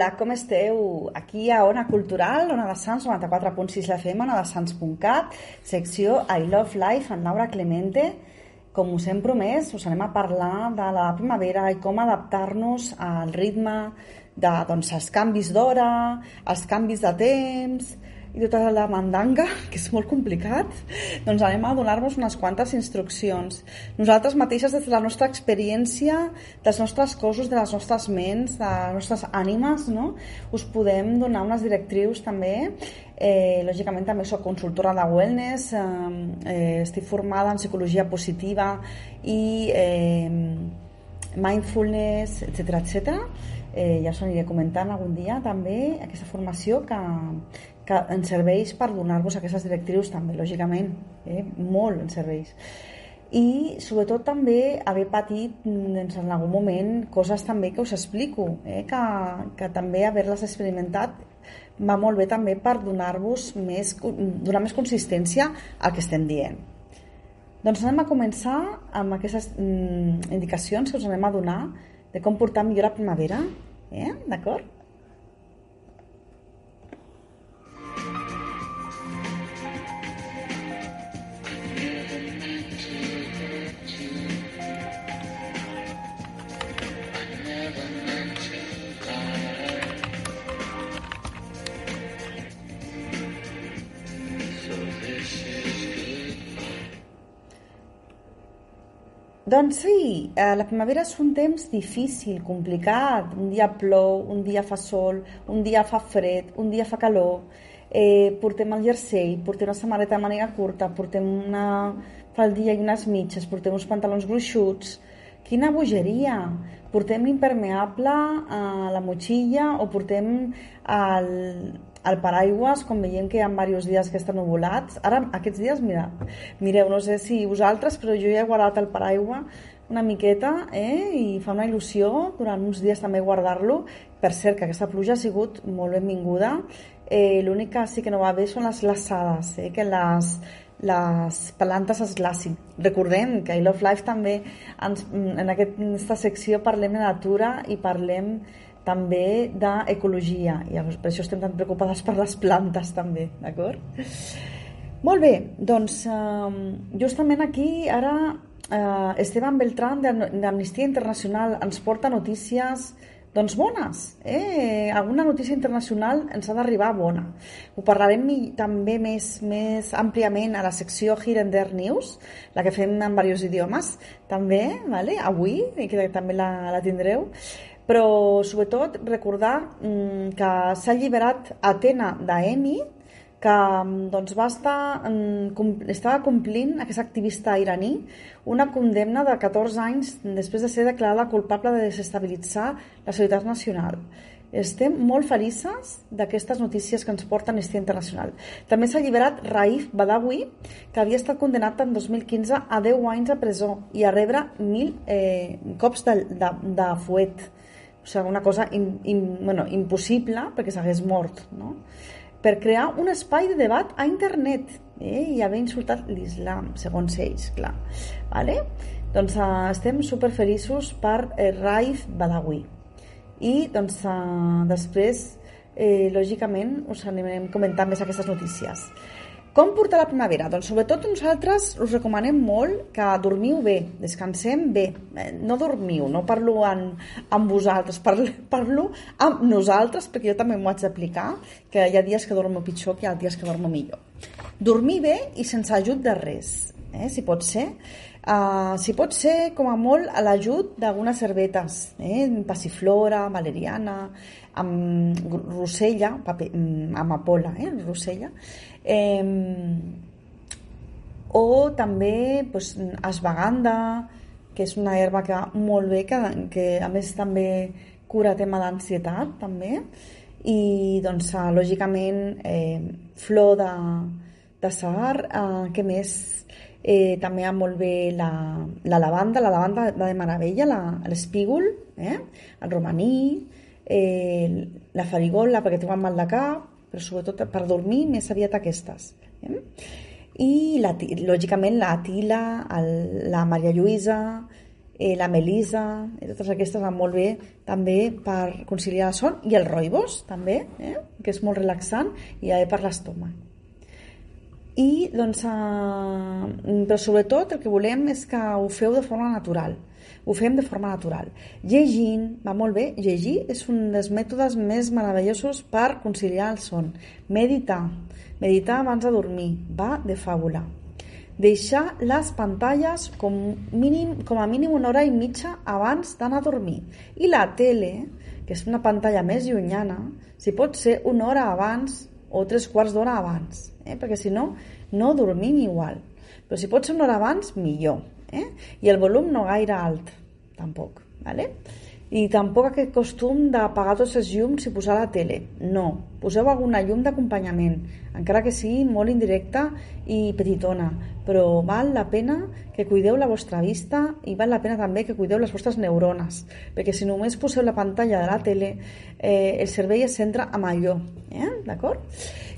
Hola, com esteu? Aquí a Ona Cultural, Ona de Sants, 94.6 FM, onadesans.cat, secció I Love Life, en Laura Clemente. Com us hem promès, us anem a parlar de la primavera i com adaptar-nos al ritme de, doncs, els canvis d'hora, els canvis de temps, i tota la mandanga, que és molt complicat, doncs anem a donar-vos unes quantes instruccions. Nosaltres mateixes, des de la nostra experiència, dels nostres cossos, de les nostres ments, de les nostres ànimes, no? us podem donar unes directrius també. Eh, lògicament també sóc consultora de wellness, eh, eh, estic formada en psicologia positiva i eh, mindfulness, etc etc. Eh, ja us aniré comentant algun dia també aquesta formació que, que ens serveix per donar-vos aquestes directrius també, lògicament, eh? molt ens serveix. I sobretot també haver patit doncs, en algun moment coses també que us explico, eh? que, que també haver-les experimentat va molt bé també per donar-vos més, donar més consistència al que estem dient. Doncs anem a començar amb aquestes mm, indicacions que us anem a donar de com portar millor la primavera, eh? d'acord? Doncs sí, eh, la primavera és un temps difícil, complicat. Un dia plou, un dia fa sol, un dia fa fred, un dia fa calor. Eh, portem el jersei, portem una samarreta de màniga curta, portem una faldilla i unes mitges, portem uns pantalons gruixuts. Quina bogeria! Portem l'impermeable a la motxilla o portem el, el paraigües, com veiem que hi ha diversos dies que estan nuvolats, ara aquests dies, mira, mireu, no sé si vosaltres, però jo ja he guardat el paraigua una miqueta eh? i fa una il·lusió durant uns dies també guardar-lo. Per cert, que aquesta pluja ha sigut molt benvinguda. Eh, L'únic que sí que no va bé són les glaçades, eh? que les, les plantes es glacin. Recordem que I Love Life també ens, en aquesta secció parlem de natura i parlem també d'ecologia i per això estem tan preocupades per les plantes també, d'acord? Molt bé, doncs justament aquí ara eh, Esteban Beltrán d'Amnistia Internacional ens porta notícies doncs bones, eh? alguna notícia internacional ens ha d'arribar bona. Ho parlarem també més, més àmpliament a la secció Here and There News, la que fem en diversos idiomes, també, vale? avui, que també la, la tindreu però sobretot recordar mm, que s'ha alliberat Atena d'Emi que mm, doncs, va estar, mm, estava complint aquesta activista iraní una condemna de 14 anys després de ser declarada culpable de desestabilitzar la societat nacional. Estem molt felices d'aquestes notícies que ens porta Amnistia Internacional. També s'ha alliberat Raif Badawi, que havia estat condemnat en 2015 a 10 anys a presó i a rebre 1.000 eh, cops de, de, de fuet o sigui, una cosa in, in, bueno, impossible perquè s'hagués mort, no? per crear un espai de debat a internet eh? i haver insultat l'islam, segons ells, clar. Vale? Doncs uh, estem super feliços per eh, Raif Badawi. I doncs, uh, després, eh, lògicament, us anirem comentant més aquestes notícies. Com portar la primavera? Doncs sobretot nosaltres us recomanem molt que dormiu bé, descansem bé. Eh, no dormiu, no parlo en, amb vosaltres, parlo, parlo amb nosaltres, perquè jo també m'ho haig d'aplicar, que hi ha dies que dormo pitjor que hi ha dies que dormo millor. Dormir bé i sense ajut de res, eh, si pot ser. Uh, si pot ser, com a molt, a l'ajut d'algunes herbetes, eh? passiflora, valeriana, amb rosella, paper, mm, amapola, eh? rosella, eh, o també pues, esbaganda, que és una herba que va molt bé, que, que a més també cura tema d'ansietat, també, i doncs, lògicament, eh, flor de, de sar, eh, què més? Eh, també ha molt bé la, la lavanda, la lavanda va de meravella, l'espígol, eh? el romaní, eh, la farigola perquè té mal de cap, però sobretot per dormir més aviat aquestes. Eh? I la, lògicament la Tila, el, la Maria Lluïsa, eh, la melisa, eh, totes aquestes van molt bé també per conciliar el son, i el roibos també, eh, que és molt relaxant, i ja per l'estómac. I, doncs, eh, però sobretot el que volem és que ho feu de forma natural, ho fem de forma natural. Llegint, va molt bé, llegir és un dels mètodes més meravellosos per conciliar el son. Meditar, meditar abans de dormir, va de fàbula deixar les pantalles com, mínim, com a mínim una hora i mitja abans d'anar a dormir. I la tele, que és una pantalla més llunyana, si pot ser una hora abans o tres quarts d'hora abans, eh? perquè si no, no dormim igual. Però si pot ser una hora abans, millor. Eh? I el volum no gaire alt, tampoc. ¿vale? i tampoc aquest costum d'apagar tots els llums i posar la tele. No, poseu alguna llum d'acompanyament, encara que sigui molt indirecta i petitona, però val la pena que cuideu la vostra vista i val la pena també que cuideu les vostres neurones, perquè si només poseu la pantalla de la tele, eh, el cervell es centra en allò. Eh? D'acord?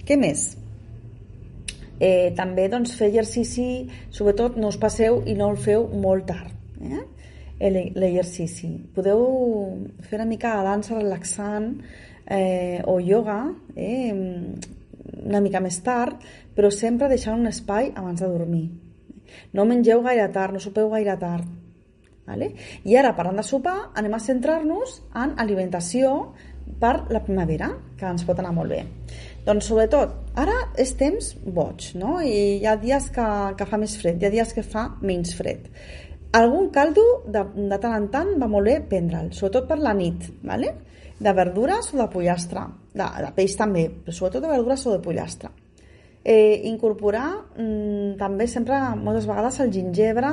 Què més? Eh, també doncs, fer exercici, sobretot no us passeu i no el feu molt tard. Eh? l'exercici. Podeu fer una mica de dansa relaxant eh, o yoga eh, una mica més tard, però sempre deixant un espai abans de dormir. No mengeu gaire tard, no sopeu gaire tard. Vale? I ara, parlant de sopar, anem a centrar-nos en alimentació per la primavera, que ens pot anar molt bé. Doncs sobretot, ara és temps boig, no? I hi ha dies que, que fa més fred, hi ha dies que fa menys fred. Algun caldo de, de tant en tant va molt bé prendre'l, sobretot per la nit, ¿vale? de verdures o de pollastre, de, de peix també, però sobretot de verdures o de pollastre. Eh, incorporar mm, també sempre, moltes vegades, el gingebre,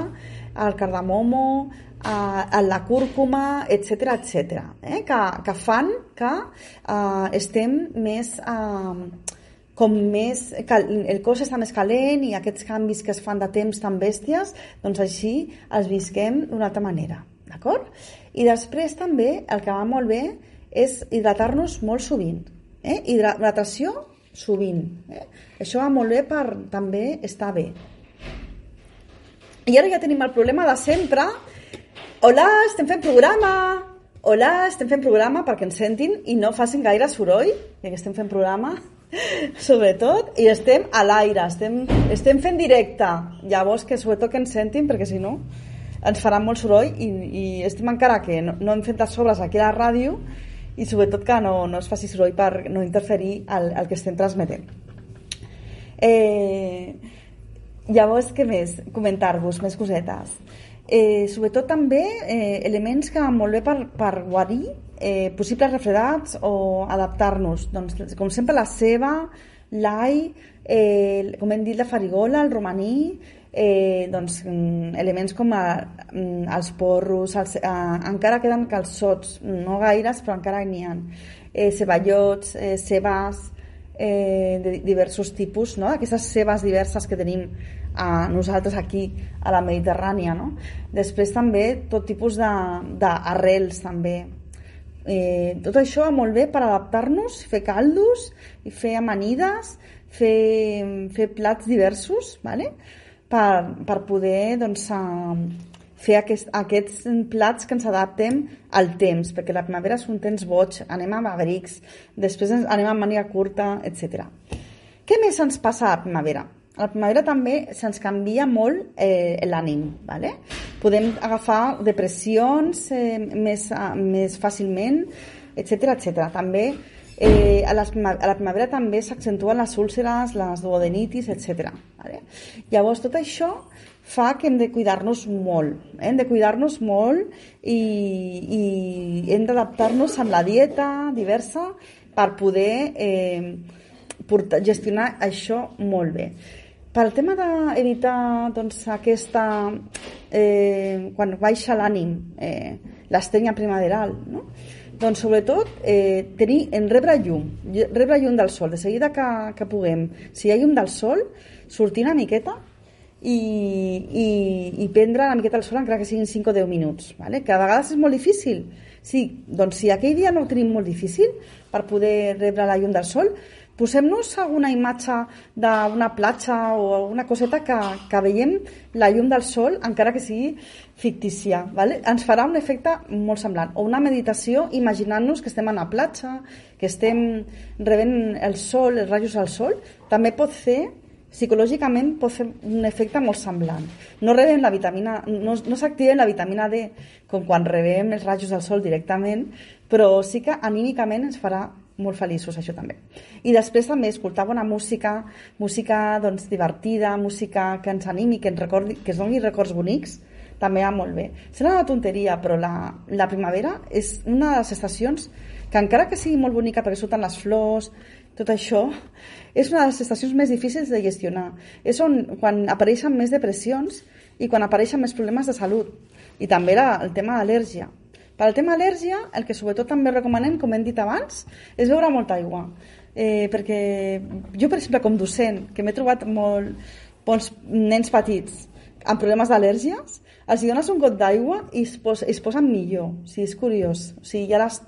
el cardamomo, eh, la cúrcuma, etc etc. Eh, que, que fan que eh, estem més... Eh, com més, el cos està més calent i aquests canvis que es fan de temps tan bèsties, doncs així els visquem d'una altra manera, d'acord? I després també el que va molt bé és hidratar-nos molt sovint. Eh? Hidratació sovint. Eh? Això va molt bé per també estar bé. I ara ja tenim el problema de sempre. Hola, estem fent programa! Hola, estem fent programa perquè ens sentin i no facin gaire soroll, ja que estem fent programa. sobretot, i estem a l'aire, estem, estem fent directe. Llavors, que sobretot que ens sentin, perquè si no ens farà molt soroll i, i estem encara que no, no hem fet les sobres aquí a la ràdio i sobretot que no, no es faci soroll per no interferir al, al que estem transmetent. Eh, llavors, què més? Comentar-vos més cosetes. Eh, sobretot també eh, elements que molt bé per, per guarir eh, possibles refredats o adaptar-nos. Doncs, com sempre, la ceba, l'all, eh, com hem dit, la farigola, el romaní, eh, doncs, mm, elements com a, mm, els porros, els, eh, encara queden calçots, no gaires, però encara n'hi ha. Eh, ceballots, eh, cebes, eh, de diversos tipus, no? aquestes cebes diverses que tenim a nosaltres aquí a la Mediterrània. No? Després també tot tipus d'arrels també, Eh, tot això va molt bé per adaptar-nos, fer caldos, fer amanides, fer, fer plats diversos, ¿vale? Per, per poder doncs, fer aquest, aquests plats que ens adaptem al temps, perquè la primavera és un temps boig, anem amb abrics, després anem amb màniga curta, etc. Què més ens passa a la primavera? A la primavera també se'ns canvia molt eh, l'ànim, ¿vale? Podem agafar depressions eh, més, uh, més fàcilment, etc etc. També eh, a, les, a la primavera també s'accentuen les úlceres, les duodenitis, etc. Vale? Llavors, tot això fa que hem de cuidar-nos molt. Eh? Hem de cuidar-nos molt i, i hem d'adaptar-nos amb la dieta diversa per poder eh, portar, gestionar això molt bé. Pel tema d'evitar doncs, aquesta... Eh, quan baixa l'ànim, eh, l'estrenya primaveral, no? Doncs sobretot eh, tenir, en rebre llum, rebre llum del sol, de seguida que, que puguem. Si hi ha llum del sol, sortir una miqueta i, i, i prendre una miqueta el sol encara que siguin 5 o 10 minuts, vale? que a vegades és molt difícil. Sí, doncs si aquell dia no ho tenim molt difícil per poder rebre la llum del sol, Posem-nos alguna imatge d'una platja o alguna coseta que, que veiem la llum del sol, encara que sigui fictícia. Vale? Ens farà un efecte molt semblant. O una meditació imaginant-nos que estem a una platja, que estem rebent el sol, els rajos del sol, també pot fer psicològicament pot fer un efecte molt semblant. No rebem la vitamina, no, no s'activa la vitamina D com quan rebem els rajos del sol directament, però sí que anímicament ens farà molt feliços, això també. I després també escoltar bona música, música doncs, divertida, música que ens animi, que ens, recordi, que ens doni records bonics, també va molt bé. Serà una tonteria, però la, la primavera és una de les estacions que encara que sigui molt bonica perquè surten les flors, tot això, és una de les estacions més difícils de gestionar. És on, quan apareixen més depressions i quan apareixen més problemes de salut. I també la, el tema d'al·lèrgia. Per al tema al·lèrgia, el que sobretot també recomanem, com hem dit abans, és beure molta aigua. Eh, perquè jo, per exemple, com docent, que m'he trobat molt bons nens petits amb problemes d'al·lèrgies, els dones un got d'aigua i es, pos, es posen millor. O sigui, és curiós. O sigui, hi ha les,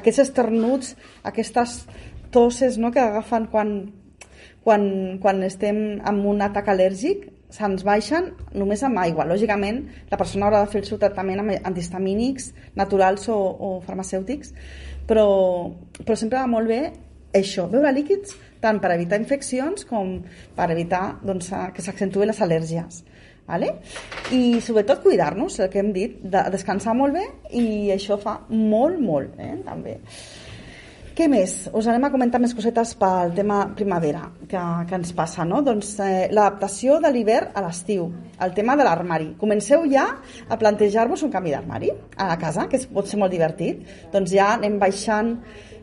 aquests esternuts, aquestes toses no, que agafen quan, quan, quan estem amb un atac al·lèrgic, se'ns baixen només amb aigua. Lògicament, la persona haurà de fer el seu tractament amb antihistamínics naturals o, o farmacèutics, però, però sempre va molt bé això, beure líquids tant per evitar infeccions com per evitar doncs, que s'accentuen les al·lèrgies. Vale? I sobretot cuidar-nos, el que hem dit, de descansar molt bé i això fa molt, molt, eh? també. Què més? Us anem a comentar més cosetes pel tema primavera que, que ens passa, no? Doncs eh, l'adaptació de l'hivern a l'estiu, el tema de l'armari. Comenceu ja a plantejar-vos un canvi d'armari a la casa, que pot ser molt divertit. Doncs ja anem baixant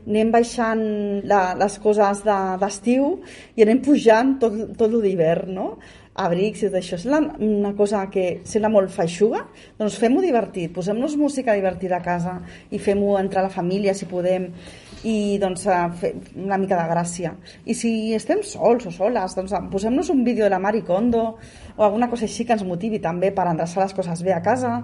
anem baixant la, les coses d'estiu de, i anem pujant tot, tot l'hivern, no? abrics i tot això. Sembla una cosa que sembla molt feixuga, doncs fem-ho divertit, posem-nos música divertida a casa i fem-ho entre la família si podem i doncs fer una mica de gràcia. I si estem sols o soles, doncs posem-nos un vídeo de la Mari Kondo o alguna cosa així que ens motivi també per endreçar les coses bé a casa,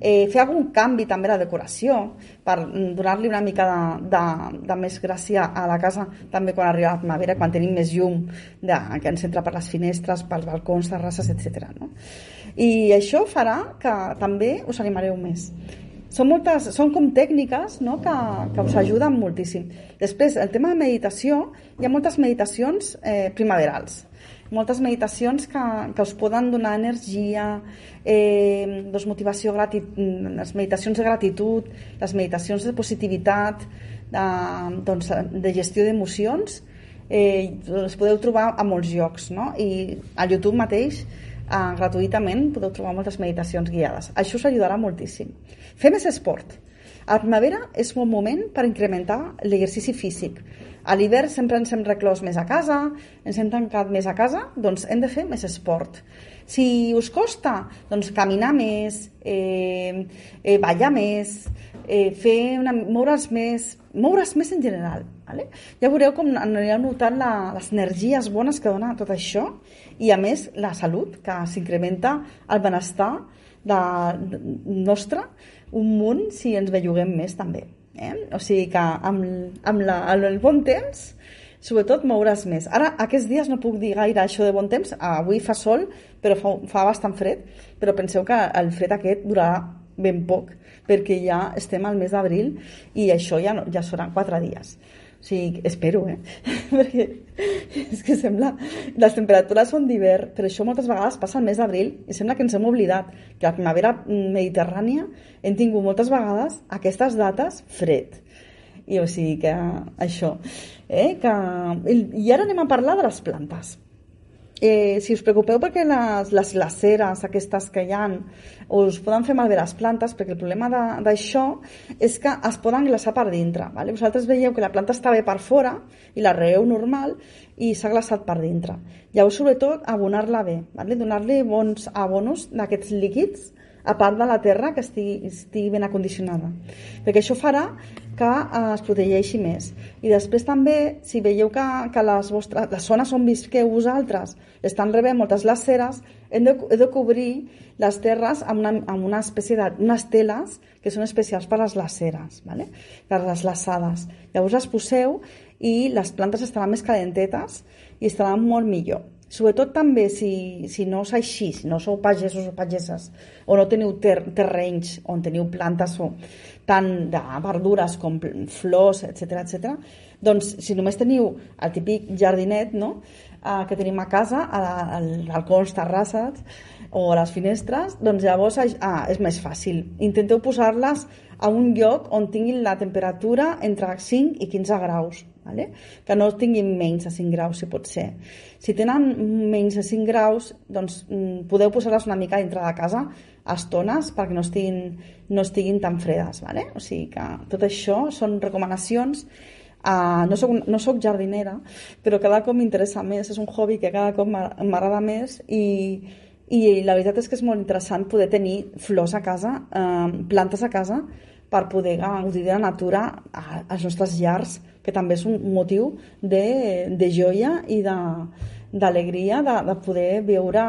eh, fer algun canvi també a la decoració per donar-li una mica de, de, de més gràcia a la casa també quan arriba la primavera, quan tenim més llum de, que ens entra per les finestres, pels balcons, terrasses, etc. No? I això farà que també us animareu més són, moltes, són com tècniques no? que, que us ajuden moltíssim. Després, el tema de meditació, hi ha moltes meditacions eh, primaverals, moltes meditacions que, que us poden donar energia, eh, doncs motivació, gratit, les meditacions de gratitud, les meditacions de positivitat, de, doncs, de gestió d'emocions, eh, les podeu trobar a molts llocs, no? I a YouTube mateix eh, gratuïtament podeu trobar moltes meditacions guiades. Això us ajudarà moltíssim. Fer més esport. A primavera és un moment per incrementar l'exercici físic. A l'hivern sempre ens hem reclòs més a casa, ens hem tancat més a casa, doncs hem de fer més esport. Si us costa, doncs caminar més, eh, eh, ballar més, eh, fer una, moure's més, moure's més en general. Vale? Ja veureu com anireu notant la, les energies bones que dona tot això i a més la salut, que s'incrementa el benestar de, de, nostre un munt si ens belluguem més també. Eh? O sigui que amb, amb, la, amb el bon temps sobretot mouràs més. Ara, aquests dies no puc dir gaire això de bon temps, avui fa sol, però fa, fa bastant fred, però penseu que el fred aquest durarà ben poc, perquè ja estem al mes d'abril i això ja, no, ja seran quatre dies. O sigui, espero, eh? Perquè és que sembla... Les temperatures són d'hivern, però això moltes vegades passa al mes d'abril i sembla que ens hem oblidat que la primavera mediterrània hem tingut moltes vegades aquestes dates fred. I o sigui que això, eh? Que... I ara anem a parlar de les plantes. Eh, si us preocupeu perquè les, les glaceres aquestes que hi ha us poden fer malbé les plantes perquè el problema d'això és que es poden glaçar per dintre vale? vosaltres veieu que la planta està bé per fora i la reeu normal i s'ha glaçat per dintre llavors sobretot abonar-la bé vale? donar-li bons abonos d'aquests líquids a part de la terra que estigui, estigui ben acondicionada. Perquè això farà que eh, es protegeixi més. I després també, si veieu que, que les, vostres, les zones on visqueu vosaltres estan rebent moltes glaceres, hem de, hem de cobrir les terres amb una, amb una espècie de, unes teles que són especials per les glaceres, ¿vale? per les glaçades. Llavors les poseu i les plantes estaran més calentetes i estaran molt millor. Sobretot també si, si no és així, si no sou pagesos o pageses, o no teniu ter terrenys on teniu plantes o tant de verdures com flors, etc etc. doncs si només teniu el típic jardinet no? eh, que tenim a casa, al balcons, terrasses o a les finestres, doncs llavors ah, és més fàcil. Intenteu posar-les a un lloc on tinguin la temperatura entre 5 i 15 graus, vale? que no tinguin menys de 5 graus, si pot ser. Si tenen menys de 5 graus, doncs mm, podeu posar-les una mica dintre de casa a estones perquè no estiguin, no estiguin tan fredes. Vale? O sigui que tot això són recomanacions Uh, no, soc, no soc jardinera, però cada cop m'interessa més, és un hobby que cada cop m'agrada més i, i la veritat és que és molt interessant poder tenir flors a casa, uh, plantes a casa, per poder gaudir de la natura als nostres llars, que també és un motiu de, de joia i d'alegria de, de, de poder veure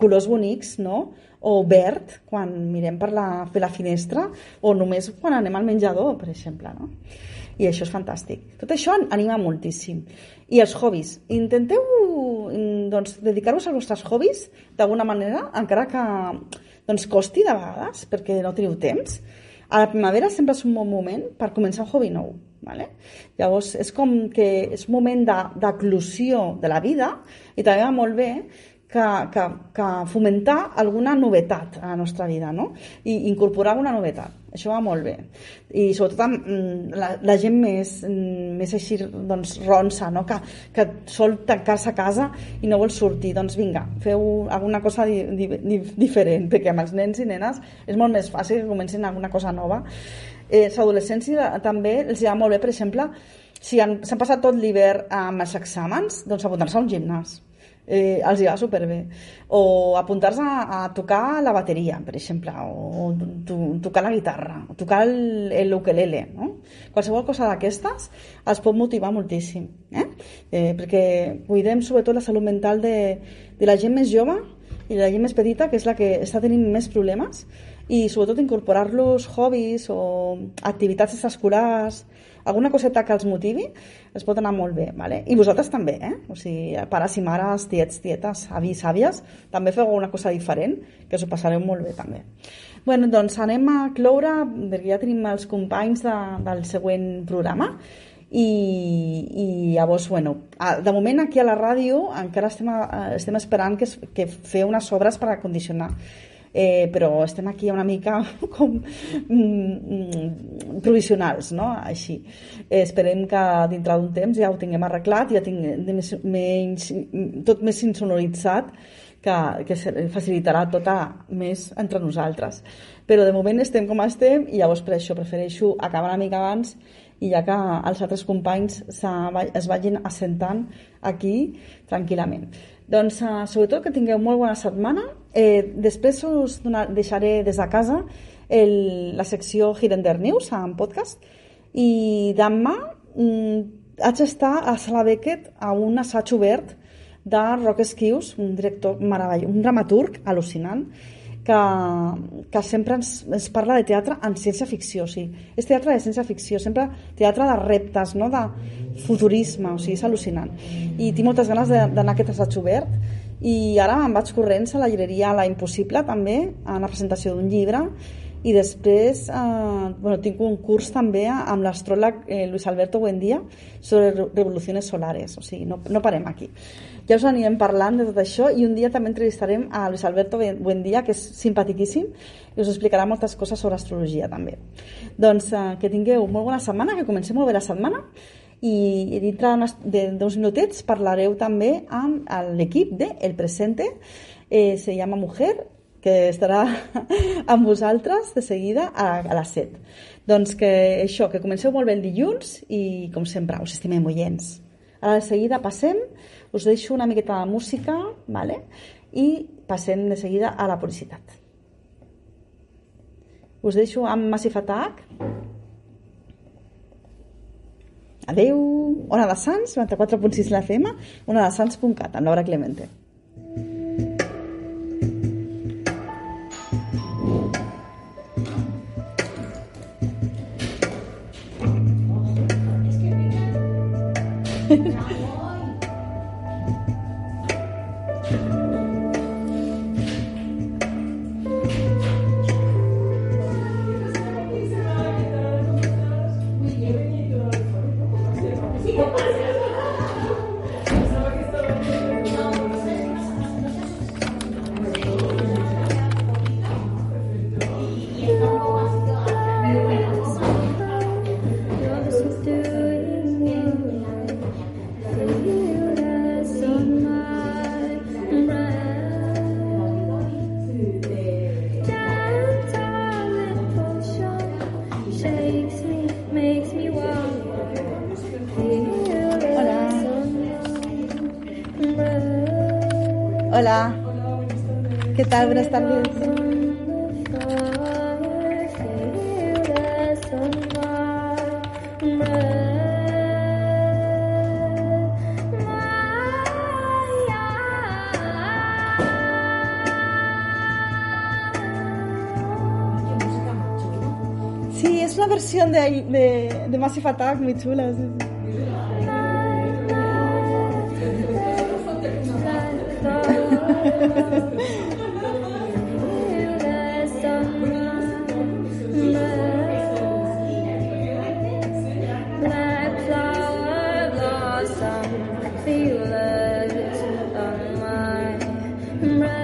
colors bonics, no? o verd quan mirem per la, per la finestra o només quan anem al menjador, per exemple. No? I això és fantàstic. Tot això anima moltíssim. I els hobbies. Intenteu doncs, dedicar-vos als vostres hobbies d'alguna manera, encara que doncs, costi de vegades, perquè no teniu temps a la primavera sempre és un bon moment per començar un hobby nou. Vale? Llavors, és com que és un moment d'eclusió de, de la vida i també va molt bé que, que, que fomentar alguna novetat a la nostra vida, no? I incorporar una novetat. Això va molt bé. I sobretot amb mm, la, la gent més, mm, més així doncs, ronça, no? que, que sol tancar-se a casa i no vol sortir. Doncs vinga, feu alguna cosa di, di, di, diferent, perquè amb els nens i nenes és molt més fàcil que comencin alguna cosa nova. Eh, L'adolescència també els va molt bé, per exemple, si s'han passat tot l'hivern amb els exàmens, doncs apuntar-se a un gimnàs eh, els hi va superbé. O apuntar-se a, a tocar la bateria, per exemple, o, o to, tocar la guitarra, o tocar l'ukelele, no? Qualsevol cosa d'aquestes els pot motivar moltíssim, eh? eh? perquè cuidem sobretot la salut mental de, de la gent més jove i la gent més petita, que és la que està tenint més problemes, i sobretot incorporar-los hobbies o activitats extraescolars, alguna coseta que els motivi, es pot anar molt bé, ¿vale? I vosaltres també, eh? O sigui, pares i mares, tiets, tietes, avis, àvies, també feu alguna cosa diferent, que us ho passareu molt bé també. bueno, doncs anem a cloure, perquè ja tenim els companys de, del següent programa, i, i llavors, bueno, de moment aquí a la ràdio encara estem, estem esperant que, que fer unes obres per acondicionar eh, però estem aquí una mica com mm, provisionals, no? Així. Eh, esperem que dintre d'un temps ja ho tinguem arreglat, ja tinguem més, menys, tot més insonoritzat, que, que facilitarà tot a més entre nosaltres. Però de moment estem com estem i llavors per això prefereixo acabar una mica abans i ja que els altres companys es vagin assentant aquí tranquil·lament. Doncs uh, sobretot que tingueu molt bona setmana. Eh, després us donar, deixaré des de casa el, la secció Hirender News en podcast i demà mm, haig d'estar a Sala Beckett a un assaig obert de Rock Esquius, un director meravellós, un dramaturg al·lucinant que, que sempre ens, ens parla de teatre en ciència-ficció, o sigui, és teatre de ciència-ficció, sempre teatre de reptes, no? de futurisme, o sigui, és al·lucinant. I tinc moltes ganes d'anar a aquest assaig obert i ara em vaig corrents a la llibreria La Impossible també, a una presentació d'un llibre i després eh, bueno, tinc un curs també amb l'astròleg eh, Luis Alberto Buendía sobre revolucions solares, o sigui, no, no parem aquí. Ja us anirem parlant de tot això i un dia també entrevistarem a Luis Alberto Buendía, que és simpaticíssim i us explicarà moltes coses sobre astrologia també. Doncs eh, que tingueu molt bona setmana, que comencem molt bé la setmana i dintre d'uns minutets parlareu també amb l'equip de El Presente, eh, se llama Mujer, que estarà amb vosaltres de seguida a, a les 7. Doncs que això, que comenceu molt bé el dilluns i, com sempre, us estimem oients. Ara de seguida passem, us deixo una miqueta de música, vale? i passem de seguida a la publicitat. Us deixo amb Massive Attack. Adeu. Ona de Sants, 94.6 la FM, ona de Sants.cat, amb Laura Clemente. Hola. ¿Qué tal? Buenas tardes. Sí, es una versión de, de, de Massive Attack muy chula. sí, sí. right.